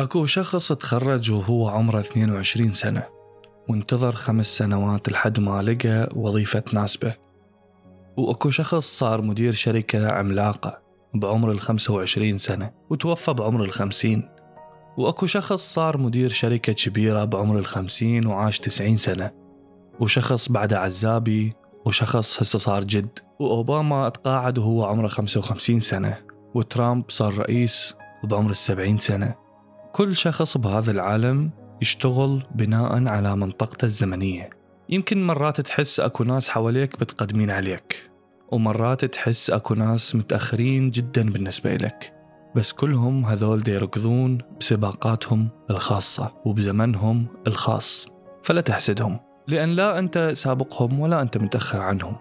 أكو شخص تخرج وهو عمره 22 سنة وانتظر خمس سنوات لحد ما لقى وظيفة تناسبه وأكو شخص صار مدير شركة عملاقة بعمر ال 25 سنة وتوفى بعمر ال 50 وأكو شخص صار مدير شركة كبيرة بعمر ال 50 وعاش 90 سنة. وشخص بعده عزابي وشخص هسه صار جد. وأوباما تقاعد وهو عمره 55 سنة وترامب صار رئيس بعمر السبعين سنة. كل شخص بهذا العالم يشتغل بناء على منطقته الزمنية. يمكن مرات تحس أكو ناس حواليك بتقدمين عليك ومرات تحس أكو ناس متأخرين جدا بالنسبة إلك بس كلهم هذول دي يركضون بسباقاتهم الخاصة وبزمنهم الخاص فلا تحسدهم لأن لا أنت سابقهم ولا أنت متأخر عنهم.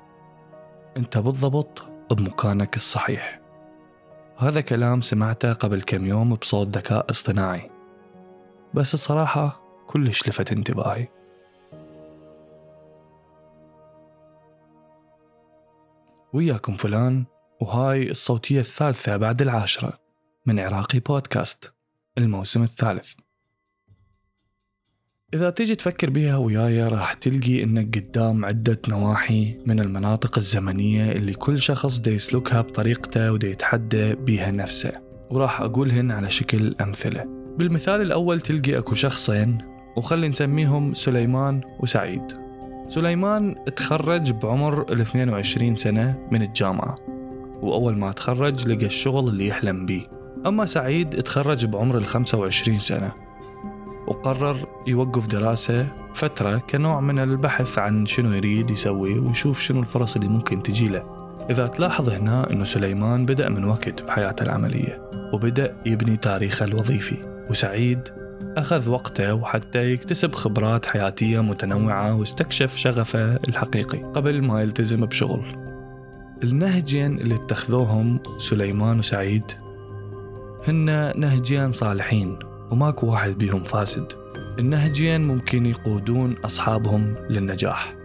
أنت بالضبط بمكانك الصحيح. هذا كلام سمعته قبل كم يوم بصوت ذكاء اصطناعي. بس الصراحة كلش لفت انتباهي. وياكم فلان وهاي الصوتية الثالثة بعد العاشرة من عراقي بودكاست. الموسم الثالث. إذا تيجي تفكر بيها وياي راح تلقي إنك قدام عدة نواحي من المناطق الزمنية اللي كل شخص دي يسلكها بطريقته ودي يتحدى بيها نفسه. وراح أقولهن على شكل أمثلة. بالمثال الأول تلقي أكو شخصين وخلي نسميهم سليمان وسعيد. سليمان تخرج بعمر ال 22 سنة من الجامعة وأول ما تخرج لقى الشغل اللي يحلم بيه. أما سعيد تخرج بعمر ال 25 سنة. وقرر يوقف دراسة فترة كنوع من البحث عن شنو يريد يسوي ويشوف شنو الفرص اللي ممكن تجي له. إذا تلاحظ هنا أنه سليمان بدأ من وقت بحياته العملية وبدأ يبني تاريخه الوظيفي. وسعيد أخذ وقته وحتى يكتسب خبرات حياتية متنوعة واستكشف شغفه الحقيقي قبل ما يلتزم بشغل. النهجين اللي اتخذوهم سليمان وسعيد هن نهجين صالحين. وماكو واحد بيهم فاسد. النهجين ممكن يقودون أصحابهم للنجاح.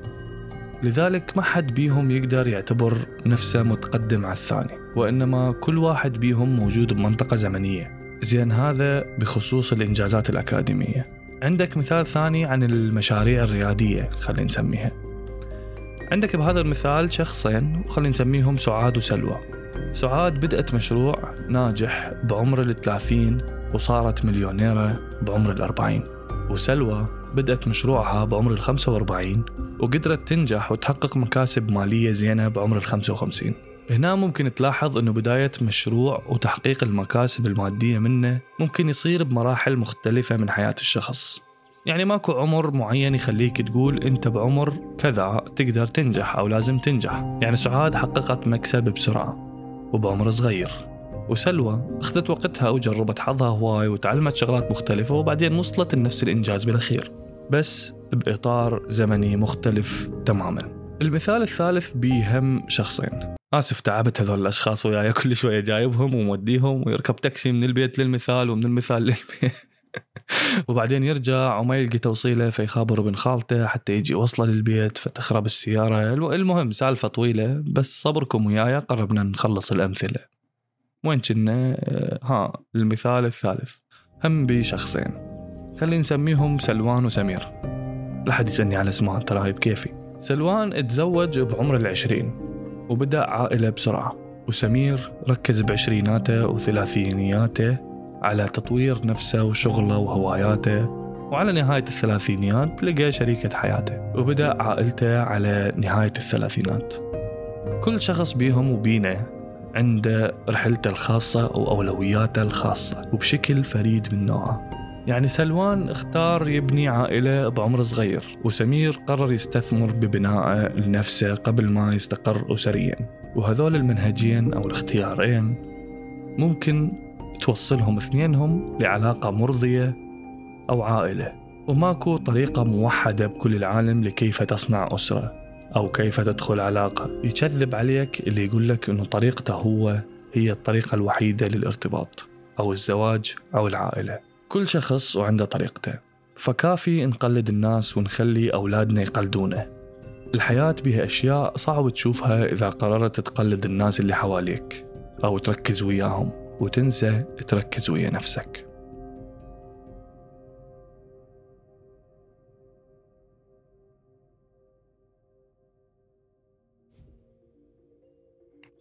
لذلك ما حد بيهم يقدر يعتبر نفسه متقدم على الثاني وإنما كل واحد بيهم موجود بمنطقة زمنية. زين هذا بخصوص الإنجازات الأكاديمية. عندك مثال ثاني عن المشاريع الريادية خلينا نسميها. عندك بهذا المثال شخصين وخلينا نسميهم سعاد وسلوى. سعاد بدأت مشروع ناجح بعمر الثلاثين وصارت مليونيرة بعمر الأربعين وسلوى بدأت مشروعها بعمر الخمسة وأربعين وقدرت تنجح وتحقق مكاسب مالية زينة بعمر الخمسة وخمسين. هنا ممكن تلاحظ أنه بداية مشروع وتحقيق المكاسب المادية منه ممكن يصير بمراحل مختلفة من حياة الشخص. يعني ماكو عمر معين يخليك تقول انت بعمر كذا تقدر تنجح أو لازم تنجح. يعني سعاد حققت مكسب بسرعة وبعمر صغير. وسلوى اخذت وقتها وجربت حظها هواي وتعلمت شغلات مختلفة وبعدين وصلت لنفس الإنجاز بالأخير. بس بإطار زمني مختلف تماما. المثال الثالث بهم شخصين. آسف تعبت هذول الأشخاص وياي كل شوية جايبهم وموديهم ويركب تاكسي من البيت للمثال ومن المثال للبيت. وبعدين يرجع وما يلقى توصيله فيخابر ابن خالته حتى يجي وصله للبيت فتخرب السيارة. المهم سالفة طويلة بس صبركم وياي قربنا نخلص الأمثلة. وين كنا؟ آه، ها المثال الثالث. هم بشخصين خلينا نسميهم سلوان وسمير. لا حد يسألني على اسمها ترى هاي بكيفي. سلوان تزوج بعمر العشرين وبدأ عائلة بسرعة. وسمير ركز بعشريناته وثلاثينياته. على تطوير نفسه وشغله وهواياته. وعلى نهاية الثلاثينيات لقى شريكة حياته وبدأ عائلته على نهاية الثلاثينات. كل شخص بيهم وبينه عنده رحلته الخاصة وأولوياته الخاصة وبشكل فريد من نوعه. يعني سلوان اختار يبني عائلة بعمر صغير وسمير قرر يستثمر ببنائه لنفسه قبل ما يستقر أسريا. وهذول المنهجين أو الاختيارين ممكن توصلهم اثنينهم لعلاقة مرضية أو عائلة. وماكو طريقة موحدة بكل العالم لكيف تصنع أسرة أو كيف تدخل علاقة. يكذب عليك اللي يقول لك أنه طريقته هو هي الطريقة الوحيدة للارتباط أو الزواج أو العائلة. كل شخص وعنده طريقته. فكافي نقلد الناس ونخلي أولادنا يقلدونه. الحياة بها أشياء صعب تشوفها إذا قررت تقلد الناس اللي حواليك أو تركز وياهم. وتنسى تركز ويا نفسك.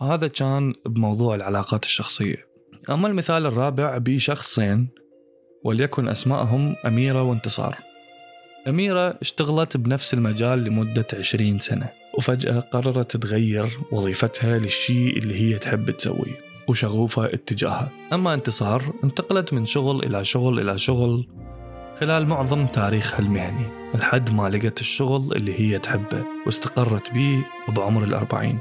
هذا كان بموضوع العلاقات الشخصية. أما المثال الرابع بشخصين وليكن أسمائهم أميرة وانتصار. أميرة اشتغلت بنفس المجال لمدة 20 سنة وفجأة قررت تغير وظيفتها للشيء اللي هي تحب تسويه. وشغوفة اتجاهها. أما انتصار انتقلت من شغل إلى شغل إلى شغل خلال معظم تاريخها المهني. لحد ما لقت الشغل اللي هي تحبه واستقرت به بعمر الأربعين.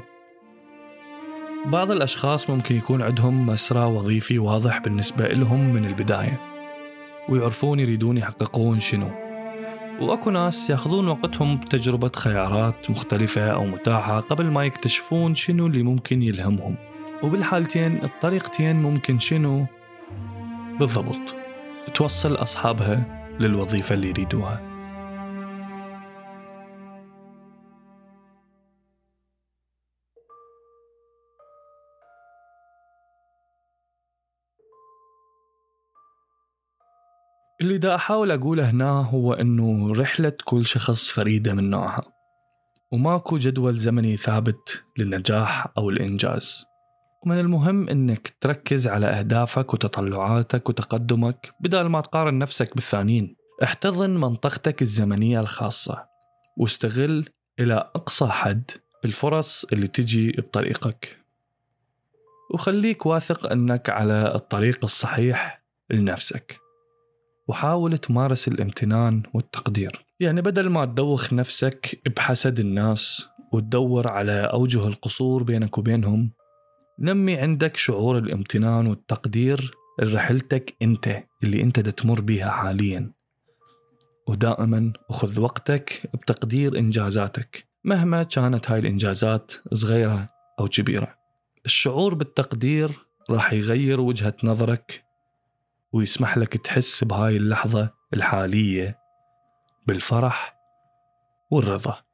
بعض الأشخاص ممكن يكون عندهم مسرى وظيفي واضح بالنسبة لهم من البداية ويعرفون يريدون يحققون شنو. وأكو ناس يأخذون وقتهم بتجربة خيارات مختلفة أو متاحة قبل ما يكتشفون شنو اللي ممكن يلهمهم. وبالحالتين الطريقتين ممكن شنو؟ بالضبط. توصل أصحابها للوظيفة اللي يريدوها. اللي دا أحاول أقوله هنا هو أنه رحلة كل شخص فريدة من نوعها. وماكو جدول زمني ثابت للنجاح أو الإنجاز. ومن المهم أنك تركز على أهدافك وتطلعاتك وتقدمك بدل ما تقارن نفسك بالثانيين. احتضن منطقتك الزمنية الخاصة واستغل إلى أقصى حد الفرص اللي تجي بطريقك. وخليك واثق أنك على الطريق الصحيح لنفسك. وحاول تمارس الامتنان والتقدير. يعني بدل ما تدوخ نفسك بحسد الناس وتدور على أوجه القصور بينك وبينهم نمي عندك شعور الامتنان والتقدير لرحلتك أنت اللي أنت تمر بيها حاليا. ودائما أخذ وقتك بتقدير إنجازاتك مهما كانت هاي الإنجازات صغيرة أو كبيرة. الشعور بالتقدير راح يغير وجهة نظرك ويسمح لك تحس بهاي اللحظة الحالية بالفرح والرضا.